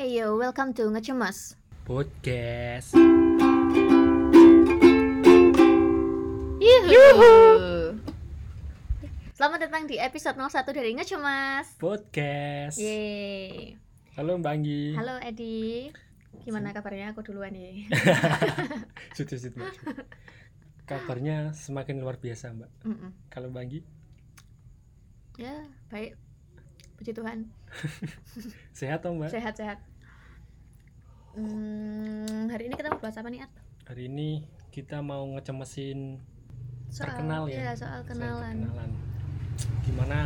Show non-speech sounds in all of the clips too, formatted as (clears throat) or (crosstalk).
Hey yo, welcome to Ngecemas. podcast Yuhu. Selamat datang di episode 01 dari Ngecemas. podcast Yeay. halo mbak Anggi Halo Edi. Gimana kabarnya? Aku duluan nih. Sud, sud, Mbak. kabarnya semakin luar biasa mbak Mm-mm. kalau mbak Anggi Ya, baik. Puji Tuhan. (laughs) sehat toh mbak Sehat-sehat. Hmm, hari ini kita mau bahas apa nih, Art? hari ini kita mau ngecemesin Soal, Perkenal ya? Iya, soal soal kenalan. perkenalan gimana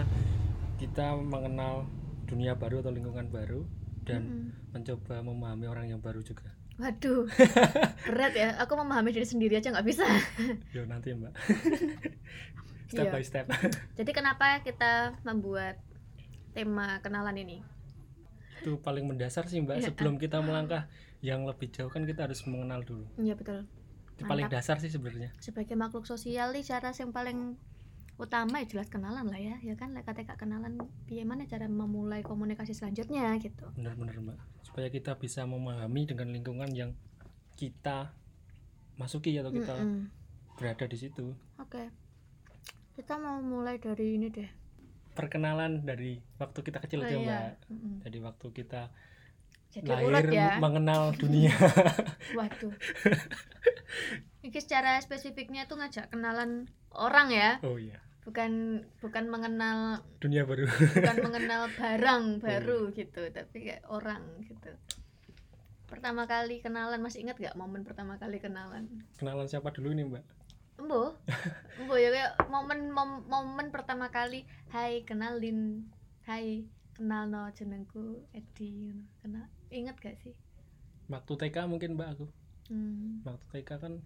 kita mengenal dunia baru atau lingkungan baru dan Mm-mm. mencoba memahami orang yang baru juga Waduh, (laughs) berat ya. Aku memahami diri sendiri aja nggak bisa. (laughs) yo nanti mbak step Iya. by step Jadi kenapa kita membuat tema kenalan ini? Itu paling mendasar sih mbak Iya. sebelum kita melangkah yang lebih jauh kan kita harus mengenal dulu Iya betul. itu paling dasar sih sebenarnya Sebagai makhluk sosial nih cara yang paling utama ya jelas kenalan lah ya, ya kan lek kata kenalan piye mana cara memulai komunikasi selanjutnya gitu. benar-benar mbak supaya kita bisa memahami dengan lingkungan yang kita masuki atau kita Mm-mm. berada di situ Oke. Kita mau mulai dari ini deh. Perkenalan dari waktu kita kecil Oh, aja iya. mbak. Mm-mm. jadi waktu kita Jadi lahir ya. mengenal (laughs) dunia. Waduh. Ini secara spesifiknya tuh ngajak kenalan orang ya, oh iya. Bukan bukan mengenal dunia baru. bukan mengenal (laughs) barang baru gitu tapi kayak orang gitu. Pertama kali kenalan masih ingat gak momen pertama kali kenalan? Kenalan siapa dulu nih mbak embo embo ya kayak momen mom- momen pertama kali hai kenalin. Hai kenal no jenengku Edi. Kenal ingat gak sih? Waktu TK mungkin mbak aku. Hmm. waktu TK kan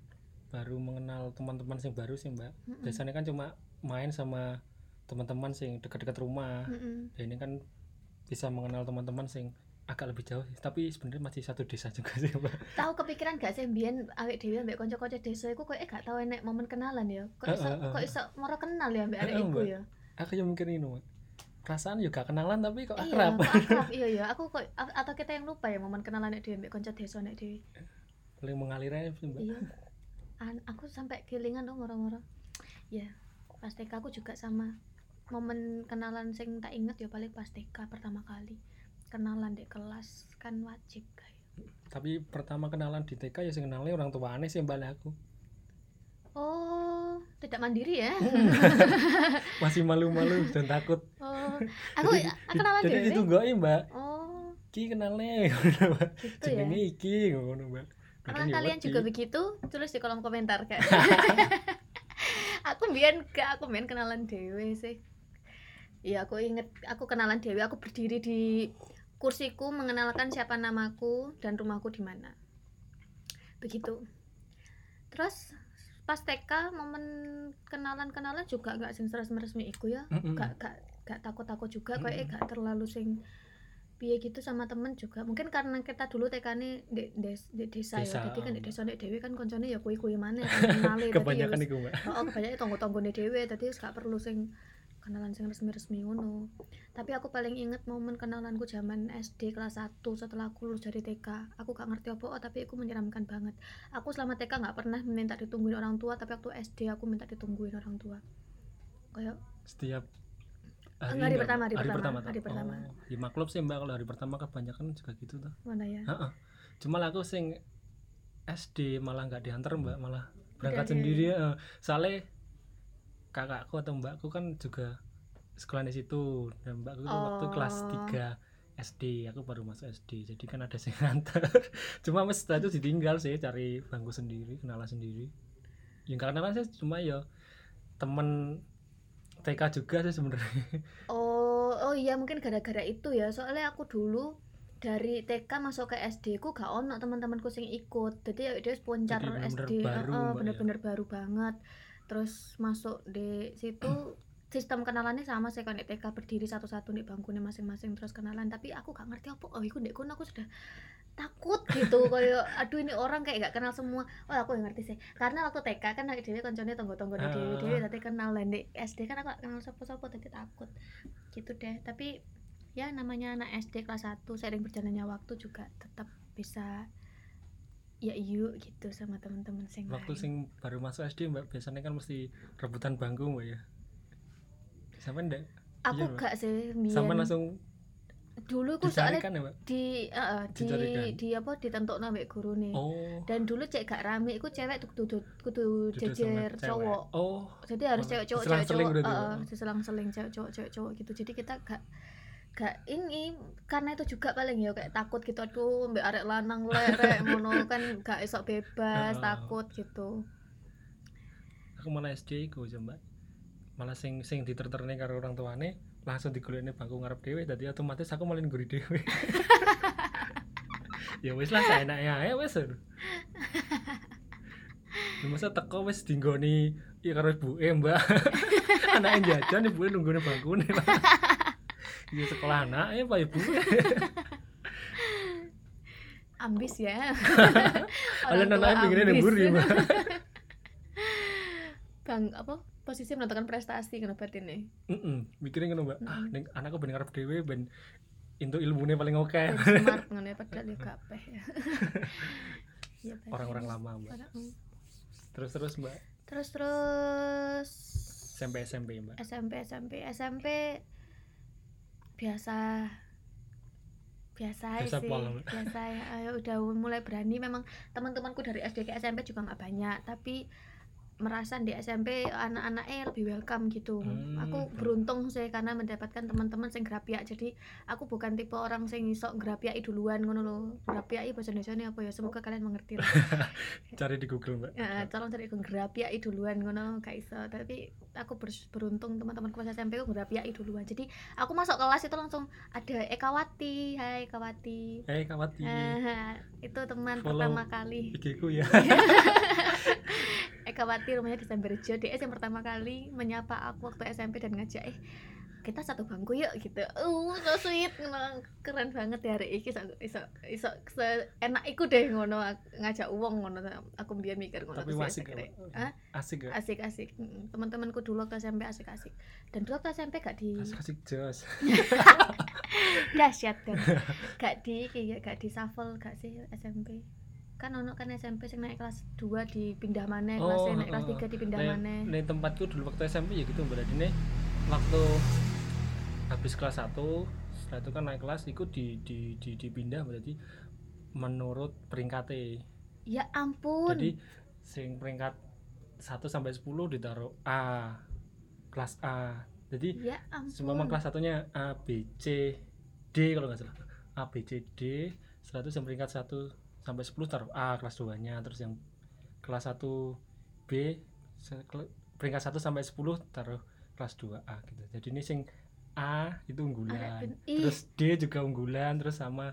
baru mengenal teman-teman yang baru sih mbak. Mm-mm. biasanya kan cuma main sama teman-teman sing dekat-dekat rumah. Mm-mm. ya ini kan bisa mengenal teman-teman sing agak lebih jauh tapi sebenarnya masih satu desa juga sih mbak. Tahu kepikiran gak sih biyen awake dhewe mbek kanca-kanca desa iku kok eh gak tau enek momen kenalan ya? Kok iso Eh, eh, eh. kok iso moro kenal ya mbek arek iku Mbak. ya? Aku yang mikir ini mbak. Perasaan juga kenalan tapi kok iya akrab. kok akrab. (laughs) Iya iya. Aku kok atau kita yang lupa ya momen kenalan nek dhewe mbek kanca desa nek dhewe? Paling mengalir aja sih mbak. Iya. An- aku sampai kelingan dong moro-moro. Ya pas TK aku juga sama. Momen kenalan sing tak inget ya paling pas TK pertama kali kenalan di kelas kan wajib kayak tapi pertama kenalan di TK ya sing kenalnya orang tua aneh sih mbak aku. Oh tidak mandiri ya? (laughs) Masih malu-malu dan takut. Oh aku Jadi- kenalan jadi itu enggak mbak? Oh. Ki kenalnya. Gitu ya? Jenenge iki ngono mbak. Kadang ya kalian juga begitu? Tulis di kolom komentar kan. (laughs) aku biar gak aku main kenalan dewe sih. Iya aku inget aku kenalan dewe aku berdiri di kursiku mengenalkan siapa namaku dan rumahku di mana. Begitu. Terus pas TK momen kenalan-kenalan juga gak sing resmi iku ya. Gak gak gak takut-takut juga kayak gak terlalu sing piye gitu sama temen juga mungkin karena kita dulu TK-ne di, des- di desa, Desa, ya jadi kan di desa nek dhewe kan koncone ya kuwi-kuwi maneh (laughs) kenale dadi ya kebanyakan wis- itu mbak oh kebanyakan tonggo-tonggone dhewe tadi wis gak perlu sing kenalan sing resmi-resmi ngono. Tapi aku paling inget momen kenalanku zaman SD kelas 1 setelah aku lulus dari TK aku gak ngerti apa oh, tapi aku menyeramkan banget. Aku selama TK gak pernah minta ditungguin orang tua tapi waktu SD aku minta ditungguin orang tua. Kayak setiap Enggak, hari enggak, pertama, hari Mbak? pertama, toh? hari pertama. oh, ya maklum sih mbak. Kalau hari pertama kebanyakan juga gitu tuh mana ya? Heeh. cuma aku sing SD malah nggak diantar mbak. Malah berangkat Udah, sendiri ya soalnya kakakku atau mbakku kan juga sekolah di situ dan mbakku tuh waktu kelas Oh. 3 SD aku baru masuk SD jadi kan ada sing ngantar (laughs) cuma mas setelah itu ditinggal sih cari bangku sendiri kenalan sendiri yang kenalan sih cuma ya temen TK juga sih sebenarnya (laughs) Oh, oh iya mungkin gara-gara itu ya. Soalnya aku dulu dari TK masuk ke SD ku gak ono teman-temanku sing ikut. Jadi ya dia sponcar Jadi bener-bener SD, baru, Mbak, ya. baru banget. Terus masuk di situ sistem kenalannya sama sih kalau TK berdiri satu-satu di bangkunya masing-masing terus kenalan. Tapi aku gak ngerti apa oh iku ndek kono aku sudah takut gitu (laughs) kayak aduh ini orang kayak gak kenal semua. Oh aku yang ngerti sih. Karena waktu TK kan awake dhewe koncone tonggo-tonggo di Ah. dhewe-dhewe tadi kenal lah di SD kan aku gak kenal sapa-sapa tadi takut. Gitu deh. Tapi ya namanya anak SD kelas 1 sering berjalannya waktu juga tetap bisa ya yuk gitu sama teman-teman sing waktu lain. sing baru masuk SD mbak biasanya kan mesti rebutan bangku mbak ya. Sampai ndak? Aku iya, gak sih sama mbiyen. langsung dulu aku soalnya dicarikan ya di eh, di di apa ditentuk nambah guru nih. Oh. Dan dulu cek gak rame iku cewek tuh kudu kudu duduk sama jejer cowok. Oh. Jadi harus cewek cowok cewek cowok berarti, Mbak? eh, seselang-seling cewek cowok cewek cowok gitu. Jadi kita gak gak ini karena itu juga paling ya kayak takut gitu aduh mbak arek lanang lerek ngono (laughs) kan gak esok bebas takut gitu. Aku malah SD aja mbak. Malah sing sing diterterne karo orang tuane langsung digolekne bangku ngarep dhewe dadi otomatis aku malah ngguri dhewe. (laughs) Ya wis lah saya enak ya wis. Masa teko wis dinggoni ya karo ibuke mbak. (laughs) Anaknya jajan ibuke nunggone bangkune ya sekolah anak ya pak ibu. (laughs) Ambis ya. (laughs) Orang tua anaknya pengennya ambis. nembur ya mbak bang apa posisi menentukan prestasi kenapa ini? Mm-mm, mikirnya ngono mbak. Ah Mm-mm. ning anakku ben ngarep dhewe ben untuk ilmunya paling oke Ben smart ngono ya padahal ya kabeh ya. (laughs) Ya, orang-orang lama mbak. Mm. terus terus mbak. Terus terus. SMP SMP mbak. SMP SMP SMP biasa. Biasa sih pol. biasa ya ayo udah mulai berani. Memang teman-temanku dari SD ke SMP juga nggak banyak tapi merasa di SMP anak-anaknya lebih welcome gitu. Hmm. aku beruntung sih karena mendapatkan teman-teman sing grapiak. Jadi aku bukan tipe orang sing iso grapiaki duluan ngono lho. Grapiaki bahasa Indonesia ini apa ya? Semoga kalian mengerti lah. (laughs) Cari di Google mbak. Ya, tolong cari grapiaki duluan ngono gak iso. Tapi aku ber- beruntung teman-temanku pas SMP aku grapiaki duluan. Jadi aku masuk kelas itu langsung ada Ekawati hai Ekawati eh kawati Ah, itu teman Follow. pertama kali. IG ku ya (laughs) (laughs) Ekawati rumahnya di Samberjo dia yang pertama kali menyapa aku waktu SMP dan ngajak eh kita satu bangku yuk gitu. Uh so sweet. Keren banget ya hari ini iso iso iso enak iku deh ngono. Ak- ngajak uang ngono. Aku dia mikir ngono. Tapi asik ya, asik asik asik. Mm, teman-temanku dulu waktu SMP asik asik. Dan dulu waktu SMP gak di asik asik jos. (laughs) Dahsyat kan (laughs) gak di kayak gak di shuffle gak sih SMP kan ono kan SMP sing naik kelas 2 dipindah mana kelas Oh, naik kelas heeh. 3 dipindah Nih- mana nih tempatku dulu waktu SMP ya gitu mbak ini waktu habis kelas 1 setelah itu kan naik kelas itu di, di, di dipindah berarti menurut peringkatnya ya ampun. Jadi sing peringkat 1 sampai 10 ditaruh A kelas A. Jadi ya ampun. semua kelas satunya A B C D kalau nggak salah. A B C D. Setelah itu yang peringkat 1 sampai 10 taruh A kelas 2 nya terus yang kelas 1 B peringkat 1 sampai 10 taruh kelas 2 A gitu. Jadi ini sing A itu unggulan. Ih. terus D juga unggulan terus sama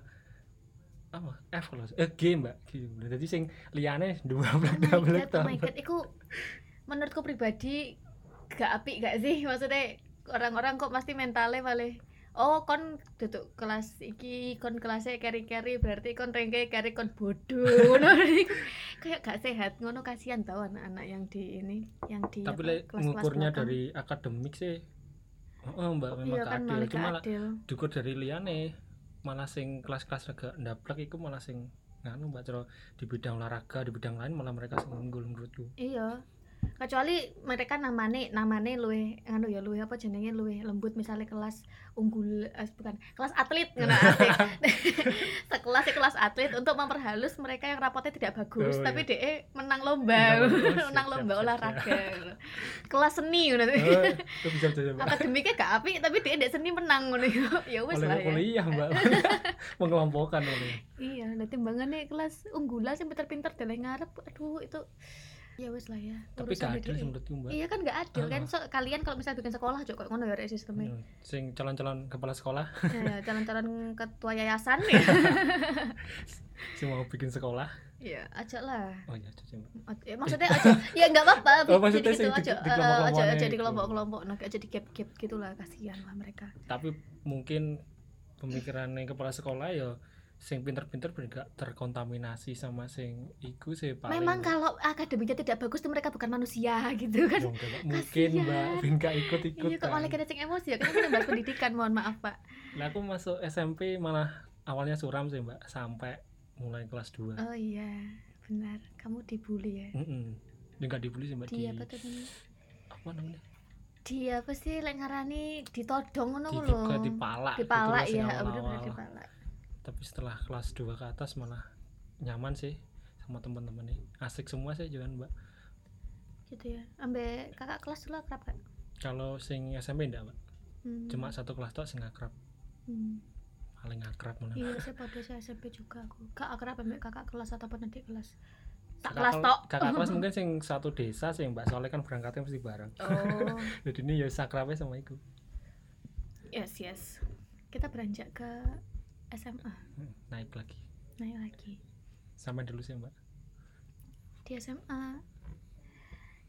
apa? F kalau eh G mbak. G unggulan. jadi sing liane (laughs) dua oh dua my blek god, oh my god, iku menurutku pribadi gak apik gak sih? Maksudnya orang-orang kok pasti mentalnya malah oh kon duduk kelas iki kon kelasnya carry berarti kon rengke carry kon bodoh. (laughs) Ngono (laughs) kayak gak sehat ngono kasihan tau anak-anak yang di ini yang di tapi apa, lek ngukurnya belakang. dari akademik sih oh, mbak memang iya kan adil cuma dukur dari liane malah sing kelas-kelas agak ndablek itu malah sing nganu mbak Cero di bidang olahraga di bidang lain malah mereka sing unggul menurutku. Iya kecuali mereka namane namane luwe anu ya luwe apa jenenge luwe lembut misalnya kelas unggul eh, bukan kelas atlet ngono (laughs) (laughs) sekelas kelas atlet untuk memperhalus mereka yang rapotnya tidak bagus Oh, tapi iya. DE menang lomba (laughs) Menang lomba, siap, menang siap, lomba siap, olahraga ngono. kelas seni ngono. Oh, itu bisa mbak akademiknya gak apik tapi DE dek seni menang ngono. Ya wes lah ya. kuliah mbak. Mengelompokkan oleh. Iya nah timbangannya kelas unggulan sih pinter-pinter dari ngarep. Aduh itu ya wes lah ya tapi gak adil sih menurutku mbak Iya kan nggak adil kan Ah. so, kalian kalau misalnya bikin sekolah juga kayak ngono ya sistemnya. Hmm, sing calon-calon kepala sekolah Ya, ya, (laughs) calon-calon ketua yayasan ya. (laughs) sing mau bikin sekolah Iya, aja lah. oh iya mbak Oj- Ya, maksudnya aja ya nggak apa-apa. (laughs) Oh, maksudnya gitu di- aja di eh, kelompok-kelompokan aja itu. jadi kelompok-kelompok nah kayak jadi gap-gap gitulah kasihan lah mereka. tapi mungkin pemikiran yang kepala sekolah ya sing pinter-pinter gak terkontaminasi sama sing iku sih paling memang kalau akademiknya tidak bagus tuh mereka bukan manusia (laughs) gitu kan. Ya, enggak, Mbak. mungkin Kasian. mbak gak ikut-ikut iya kok malah kita cek emosi ya? Kan bahas pendidikan mohon maaf pak. Nah, aku masuk SMP malah awalnya suram sih mbak sampai mulai kelas 2 oh iya benar. Kamu dibully ya? Mm-mm. Ya, nggak dibully sih mbak di di apa tuh apa namanya? Di apa sih lek ngarani ditodong ngono lho. dipalak gitu dipalak sing ya bener-bener dipalak tapi setelah kelas 2 ke atas malah nyaman sih sama teman-teman nih. Asik semua sih jangan mbak. Gitu ya. Ambek kakak kelas dulu akrab kak kalau sing SMP enggak mbak. Hmm. cuma satu kelas tok sing akrab. Hmm. paling akrab mana iya saya pada saya SMP juga aku. Kak akrab ambek kakak kelas ataupun adik kelas. Tak Kakak kelas kel- tok. kakak kelas (laughs) mungkin sing satu desa sih mbak. Soalnya kan berangkatnya mesti bareng. Oh. (laughs) Jadi ini ya sakrabnya sama iku. Yes yes. Kita beranjak ke SMA naik lagi. Naik lagi. Sama dulu sih mbak. Di SMA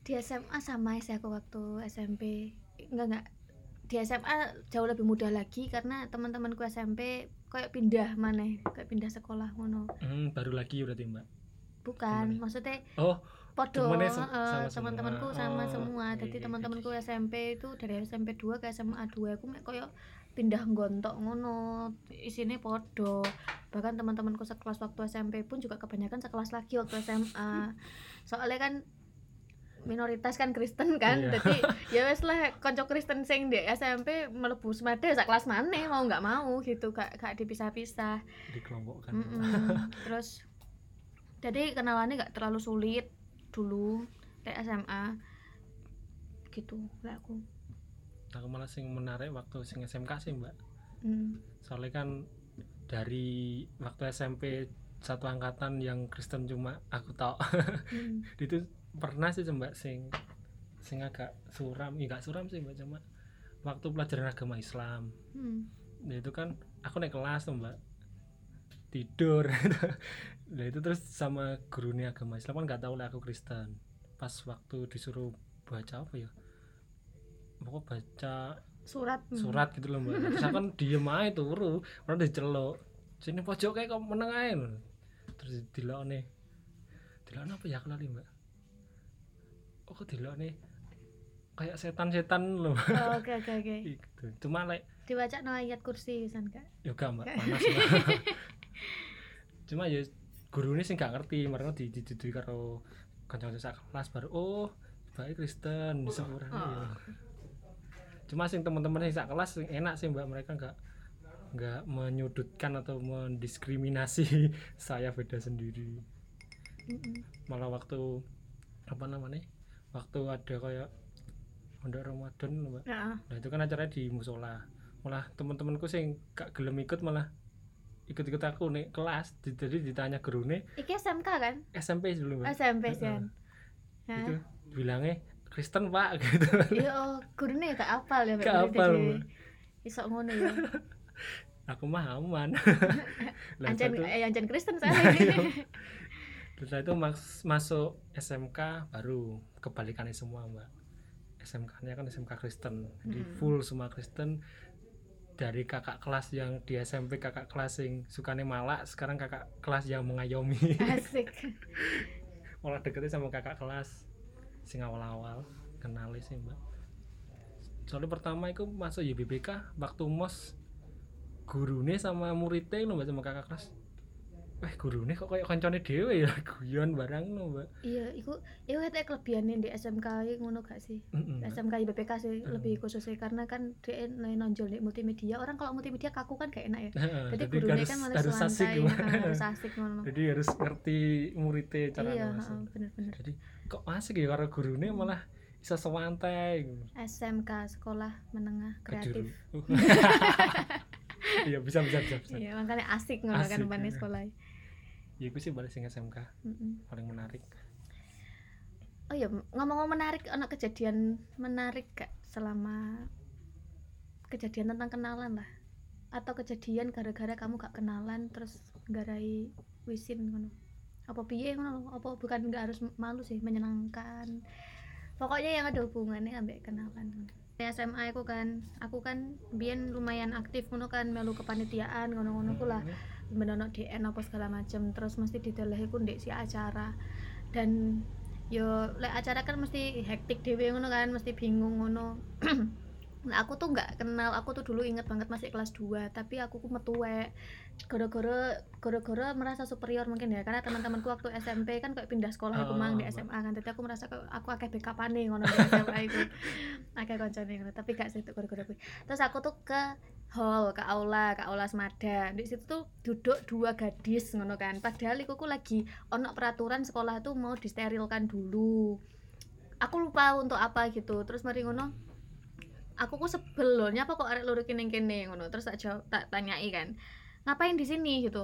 di SMA sama sih aku waktu SMP enggak enggak. Di SMA jauh lebih mudah lagi karena teman-temanku SMP kayak pindah mana kayak pindah sekolah ngono. Hmm, baru lagi berarti mbak. Bukan Temennya. maksudnya oh podo eh, sama teman-temanku semua. sama Oh, semua. iya, jadi iya, teman-temanku SMP itu dari SMP 2 ke SMA 2 aku koyo pindah gontok ngono isine podo bahkan teman-temanku sekelas waktu SMP pun juga kebanyakan sekelas lagi waktu SMA (laughs) soalnya kan minoritas kan Kristen kan Iya. jadi (laughs) ya wes lah konco Kristen sing di SMP melebu semade sak kelas mana mau nggak mau gitu gak gak dipisah-pisah. Dikelompokkan. Mm-mm. (laughs) terus jadi kenalannya nggak terlalu sulit dulu di SMA gitu lah aku aku malah sing menarik waktu sing SMK sih mbak. Hmm. soalnya kan dari waktu SMP satu angkatan yang Kristen cuma aku tau Hmm. (laughs) itu pernah sih mbak sing sing agak suram. Ya gak suram sih mbak cuma waktu pelajaran agama Islam. Hmm. nah itu kan aku naik kelas tuh mbak. Tidur. (laughs) Nah itu terus sama gurunya agama Islam. Kan nggak tahu lah aku Kristen. Pas waktu disuruh baca apa ya pokok baca surat. surat gitu loh mbak. Terus aku kan diem aja turu orang diceluk. Sini pojok kayak kok meneng aja terus dilok nih dilok apa ya aku lali mbak? Oh kok dilok nih kayak setan-setan loh Oh, oke oke oke. (laughs) Gitu. Cuma like dibaca no ayat kursi san kak. Yoga mbak. Oke. panas mbak. (laughs) Cuma ya guru ini sih nggak ngerti. Mereka di di di karo kanca sak kelas baru oh baik Kristen. Seorang Oh. ya cuma sing teman-teman sing sak kelas sing enak sih mbak mereka nggak nggak menyudutkan atau mendiskriminasi (laughs) saya beda sendiri Mm-mm. malah waktu apa namanya waktu ada kayak pondok Ramadan mbak Nah, Nah itu kan acaranya di musola. Malah teman-temanku sing gak gelem ikut malah ikut-ikut aku nih kelas. Di- Jadi ditanya guru nih iki SMK kan SMP dulu mbak. SMP Heeh. san Itu bilangnya Kristen pak (laughs) gitu. iya oh gurunya gak apal ya Gak apal, isok ngono ya (laughs) Aku mah aman. (laughs) Satu- eh ancen Kristen saya Iya. Setelah itu mas- masuk SMK baru kebalikannya semua mbak. SMK-nya kan SMK Kristen, di Hmm. full semua Kristen dari kakak kelas yang di SMP kakak kelas yang sukanya malak sekarang kakak kelas yang mengayomi asik malah deketnya sama kakak kelas sing awal-awal kenal sih mbak. Soalnya pertama itu masuk YBBK waktu mos gurune sama muridnya lho mbak sama kakak kelas. Eh gurune kok kayak koncone dhewe ya? (laughs) Guyon barang lho mbak. Iya iku iku kate kelebihannya di SMK ngono gak sih? Mm-mm. SMK IBPK sih Hmm. lebih khususnya karena kan dia nonjol di multimedia orang kalau multimedia kaku kan gak enak ya. Jadi harus, kan malah harus asik nah, (laughs) harus asik ngono. Jadi harus ngerti muridnya cara iya bener-bener. Jadi kok asik ya karo gurune malah bisa sewantai SMK sekolah menengah kreatif. (laughs) Iya bisa bisa bisa, bisa. iya makanya asik ngono kan iya. sekolah. Ya itu sih balik sing SMK Mm-mm. paling menarik. Oh iya ngomong-ngomong menarik anak kejadian menarik gak selama kejadian tentang kenalan lah? Atau kejadian gara-gara kamu gak kenalan terus garai wisin ngono apa piye ngono? Apa bukan nggak harus malu sih menyenangkan. Pokoknya yang ada hubungannya ambek kenalan. Di SMA aku kan aku kan biyen lumayan aktif ngono kan melu kepanitiaan ngono-ngono ku lah. Benono DN apa segala macem terus mesti didelehi ku ndek si acara. Dan yo lek acara kan mesti hektik dhewe ngono kan mesti bingung ngono (clears throat) Nah, aku tuh nggak kenal, aku tuh dulu inget banget masih kelas 2 tapi aku ku metuwek gara-gara gara-gara merasa superior mungkin ya karena teman-temanku waktu SMP kan kayak pindah sekolah aku mang di Oh. SMA kan. Jadi aku merasa kayak aku akeh backupane ngono di SMA itu (laughs) akeh koncone ngono tapi gak sih gara-gara kuwi terus aku tuh ke hall ke aula ke aula semada. Di situ tuh duduk dua gadis ngono kan. Padahal iku ku lagi ono peraturan sekolah tuh mau disterilkan dulu. Aku lupa untuk apa gitu. Terus mari ngono aku ku sebel loh nyapa kok arek loro kene kene ngono. Terus tak jawab tak tanyai kan ngapain di sini? gitu.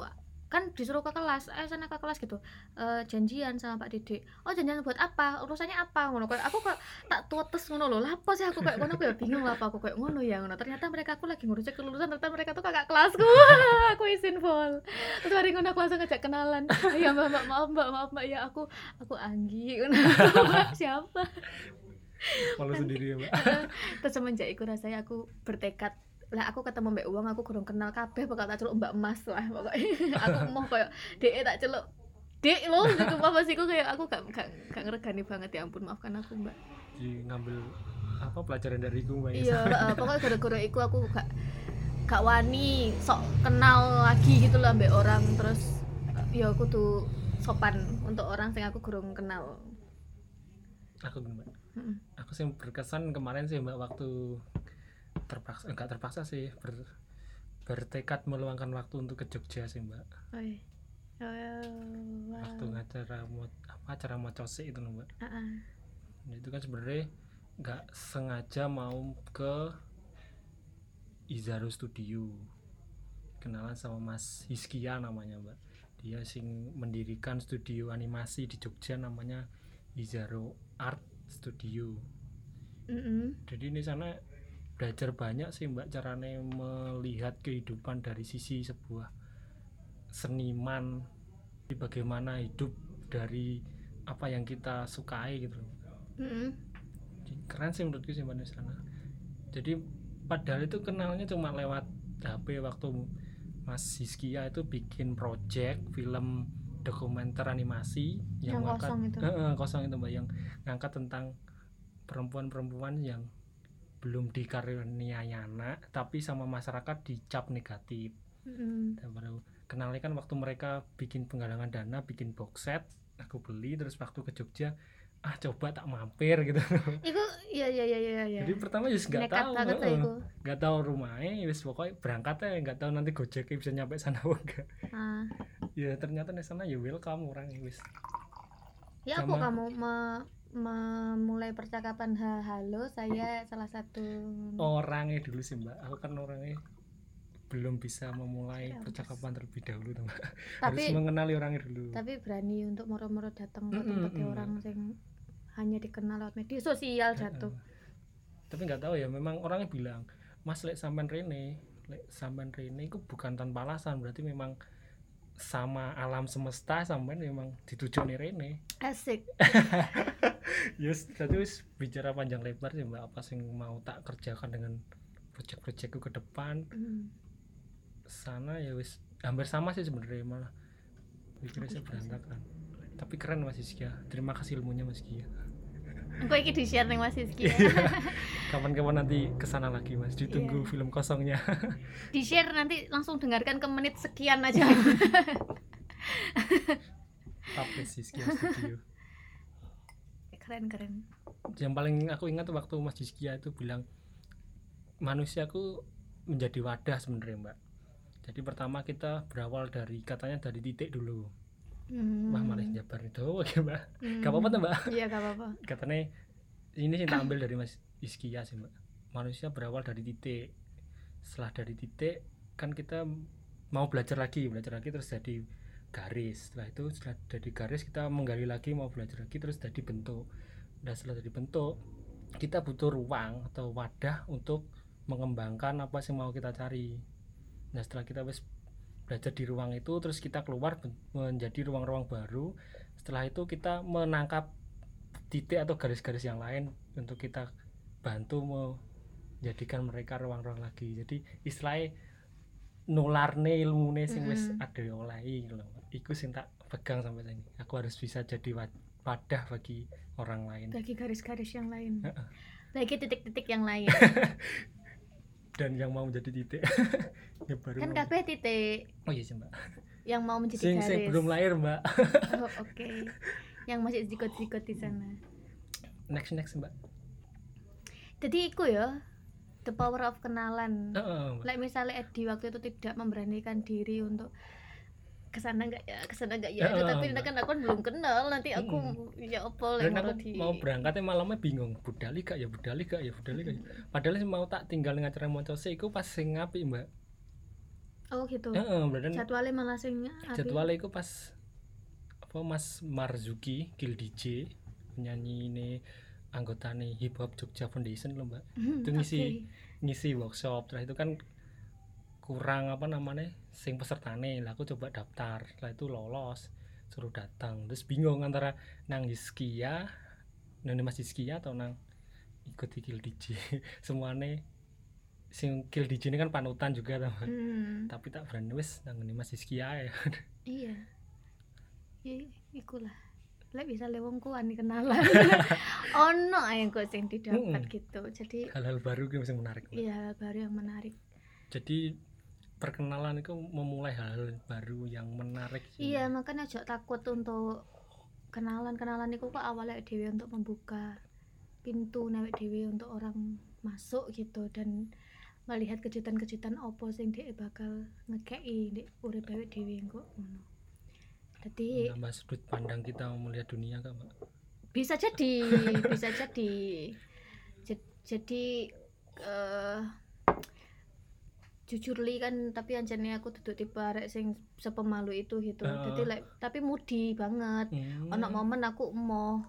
Kan disuruh ke kelas eh sana ke kelas gitu. "Eh, janjian sama Pak Didik. Oh janjian buat apa? Urusannya apa? ngono. Kayak aku kok tak tuates ngono loh lah apa sih aku? Kayak ngono ya bingung apa aku? Kayak ngono ya ngono. Ternyata mereka aku lagi ngurusin kelulusan ternyata mereka tuh kakak kelasku. (laughs) Aku izin full. Terus hari ngono aku langsung ngajak kenalan. Ya mbak mbak maaf mbak maaf mbak. Ya aku aku Anggi. (laughs) Ngono siapa malu sendiri ya mbak. terus semenjak itu rasanya aku bertekad lah aku ketemu mbak uang aku kurang kenal kabeh bakal tak celuk mbak emas lah pokoknya. (laughs) Aku mau kayak dek tak celuk. Dek lo gitu apa sih aku kayak aku gak gak, gak ngeregani banget ya ampun maafkan aku mbak. Jadi ngambil apa pelajaran dari gue mbak iya eh, pokoknya gara-gara itu aku gak gak wani sok kenal lagi gitu lah mbak orang. Terus ya aku tuh sopan untuk orang yang aku kurang kenal. Aku mbak Mm-mm. aku sih berkesan kemarin sih mbak waktu terpaksa enggak terpaksa sih ber, bertekad meluangkan waktu untuk ke Jogja sih mbak Oh, iya. Oh, wow. waktu ngacara mau apa acara mau cosik itu mbak ah. Nah, itu kan sebenarnya nggak sengaja mau ke Izaro Studio kenalan sama Mas Hiskia namanya mbak dia sing mendirikan studio animasi di Jogja namanya Izaro Art Studio Mm-mm. jadi di sana belajar banyak sih mbak caranya melihat kehidupan dari sisi sebuah seniman bagaimana hidup dari apa yang kita sukai gitu loh Mm-mm. keren sih menurutku sih mbak di sana jadi padahal itu kenalnya cuma lewat HP waktu Mas Hiskia itu bikin project film dokumenter animasi Yang ngangkat- kosong itu. Eh, eh, kosong itu mbak yang ngangkat tentang perempuan-perempuan yang belum dikaruniai anak tapi sama masyarakat dicap negatif dan baru kenalnya kan waktu mereka bikin penggalangan dana bikin box set aku beli terus waktu ke Jogja ah coba tak mampir gitu. (laughs) Iku iya iya iya iya iya. jadi pertama just nggak Nekat tahu nggak tahu rumahnya wis pokoknya berangkat ya nggak tahu nanti gojeknya bisa nyampe sana apa enggak. Ah. ya ternyata di sana ya welcome orang wis. Ya Sama- kamu? Me- memulai percakapan ha halo saya salah satu orangnya dulu sih mbak. Aku kan orangnya belum bisa memulai Ya, percakapan terlebih dahulu mbak. Harus tapi mengenali orangnya dulu. Tapi berani untuk moro-moro datang ke Mm-mm, tempatnya mm. orang yang hanya dikenal lewat media sosial jatuh. Tapi nggak tahu ya memang orangnya bilang mas lek sampean Rene lek sampean Rene itu bukan tanpa alasan berarti memang sama alam semesta sampean memang dituju nih Rene Asik. (laughs) Yes, tadi wis bicara panjang lebar sih mbak apa sih mau tak kerjakan dengan proyek-proyekku ke depan Hmm. sana ya wis hampir sama sih sebenarnya malah pikirnya berantakan tapi keren Mas Iskia terima kasih ilmunya Mas Iskia Engko iki di share ning Mas Rizky ya. kapan-kapan nanti ke sana lagi Mas ditunggu Iya. film kosongnya (laughs) di share nanti langsung dengarkan ke menit sekian aja. (laughs) Tapes Iskia Studio keren keren. yang paling aku ingat waktu Mas Iskia itu bilang manusiaku menjadi wadah sebenarnya mbak jadi pertama kita berawal dari katanya dari titik dulu Hmm. wah malah jabar itu oke mbak. Hmm. gak apa-apa tuh mbak? Iya gak apa-apa. katanya ini sih ambil dari Mas Iskia sih mbak. Manusia berawal dari titik. Setelah dari titik kan kita mau belajar lagi belajar lagi terus jadi garis. Setelah itu setelah jadi garis kita menggali lagi mau belajar lagi terus jadi bentuk. Dan setelah jadi bentuk kita butuh ruang atau wadah untuk mengembangkan apa sih mau kita cari. Nah setelah kita wis belajar di ruang itu terus kita keluar menjadi ruang-ruang baru. Setelah itu kita menangkap titik atau garis-garis yang lain untuk kita bantu menjadikan mereka ruang-ruang lagi. Jadi istilahnya nularne ilmune sing wis Mm-mm. ada olehi gitu loh Mbak. iku sing tak pegang sampai sini aku harus bisa jadi wa- wadah bagi orang lain. Bagi garis-garis yang lain. Bagi titik-titik yang lain (laughs) dan yang mau menjadi titik. (laughs) Ya baru kan kabeh titik. Oh iya sih mbak. Yang mau menjadi sing garis. sing belum lahir mbak. Oh, (laughs) oke. Yang masih zigot-zigot di sana. Next next mbak. Jadi iku ya the power of kenalan. Heeh, mbak. like misalnya Edi waktu itu tidak memberanikan diri untuk ke sana nggak ya? Ke sana nggak ya? Ya, tapi kan aku belum kenal. Nanti aku ya apa dan lah aku mau di mau berangkatnya malamnya bingung. Budali gak ya? Budali gak ya? Budali gak ya? Padahal sih mau tak tinggal ngacara moncose iku pas sing ngapi mbak. Oh gitu. Heeh, berarti jadwalnya malah sing jadwalnya itu pas apa Mas Marzuki Gil DJ penyanyi ini anggota nih hip hop Jogja Foundation loh mbak. Hmm, itu ngisi. oke. ngisi workshop. Terus itu kan kurang apa namanya sing pesertane. Lah aku coba daftar. Setelah itu lolos. Suruh datang. Terus bingung antara nang Yiskia nang Mas Yiskia atau nang ikut Gil DJ (laughs) semuanya sing Gil DJ ini kan panutan juga Mbak. Hmm, tapi tak berani wis nang Mas Yiskia ya. (laughs) Iya. Ya ikulah. Lek bisa lewong kuan kenalan. (laughs) Ono ae kok sing didapat Mm-mm. gitu. Jadi hal-hal baru yang menarik. Iya baru yang menarik. Jadi perkenalan itu memulai hal-hal baru yang menarik sih. Iya, makanya aja takut untuk kenalan-kenalan itu kok awalnya dewi untuk membuka pintu newek dewi untuk orang masuk gitu dan melihat kejutan-kejutan opo sing dia bakal ngekei di urip awake dewi kok ngono. Jadi menambah sudut pandang kita melihat dunia kan mbak bisa jadi, bisa jadi. Jad- Jadi eh jujur li kan tapi anjane aku duduk tipe arek sing sepemalu itu gitu. Ah. Jadi like, tapi mudi banget. Hmm. ono momen aku mau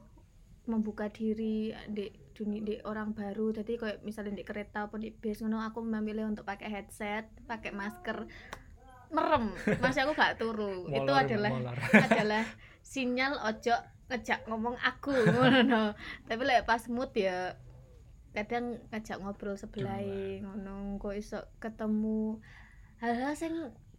membuka diri di dunia di orang baru jadi kayak misalnya di kereta atau di bis ngono aku memilih untuk pakai headset pakai masker merem masih aku gak turu (laughs) itu Molor, adalah molor. (laughs) adalah sinyal ojo ngejak ngomong aku ngono tapi lek pas mood ya kadang ngajak ngobrol sebelah ngono kok iso ketemu hal-hal sing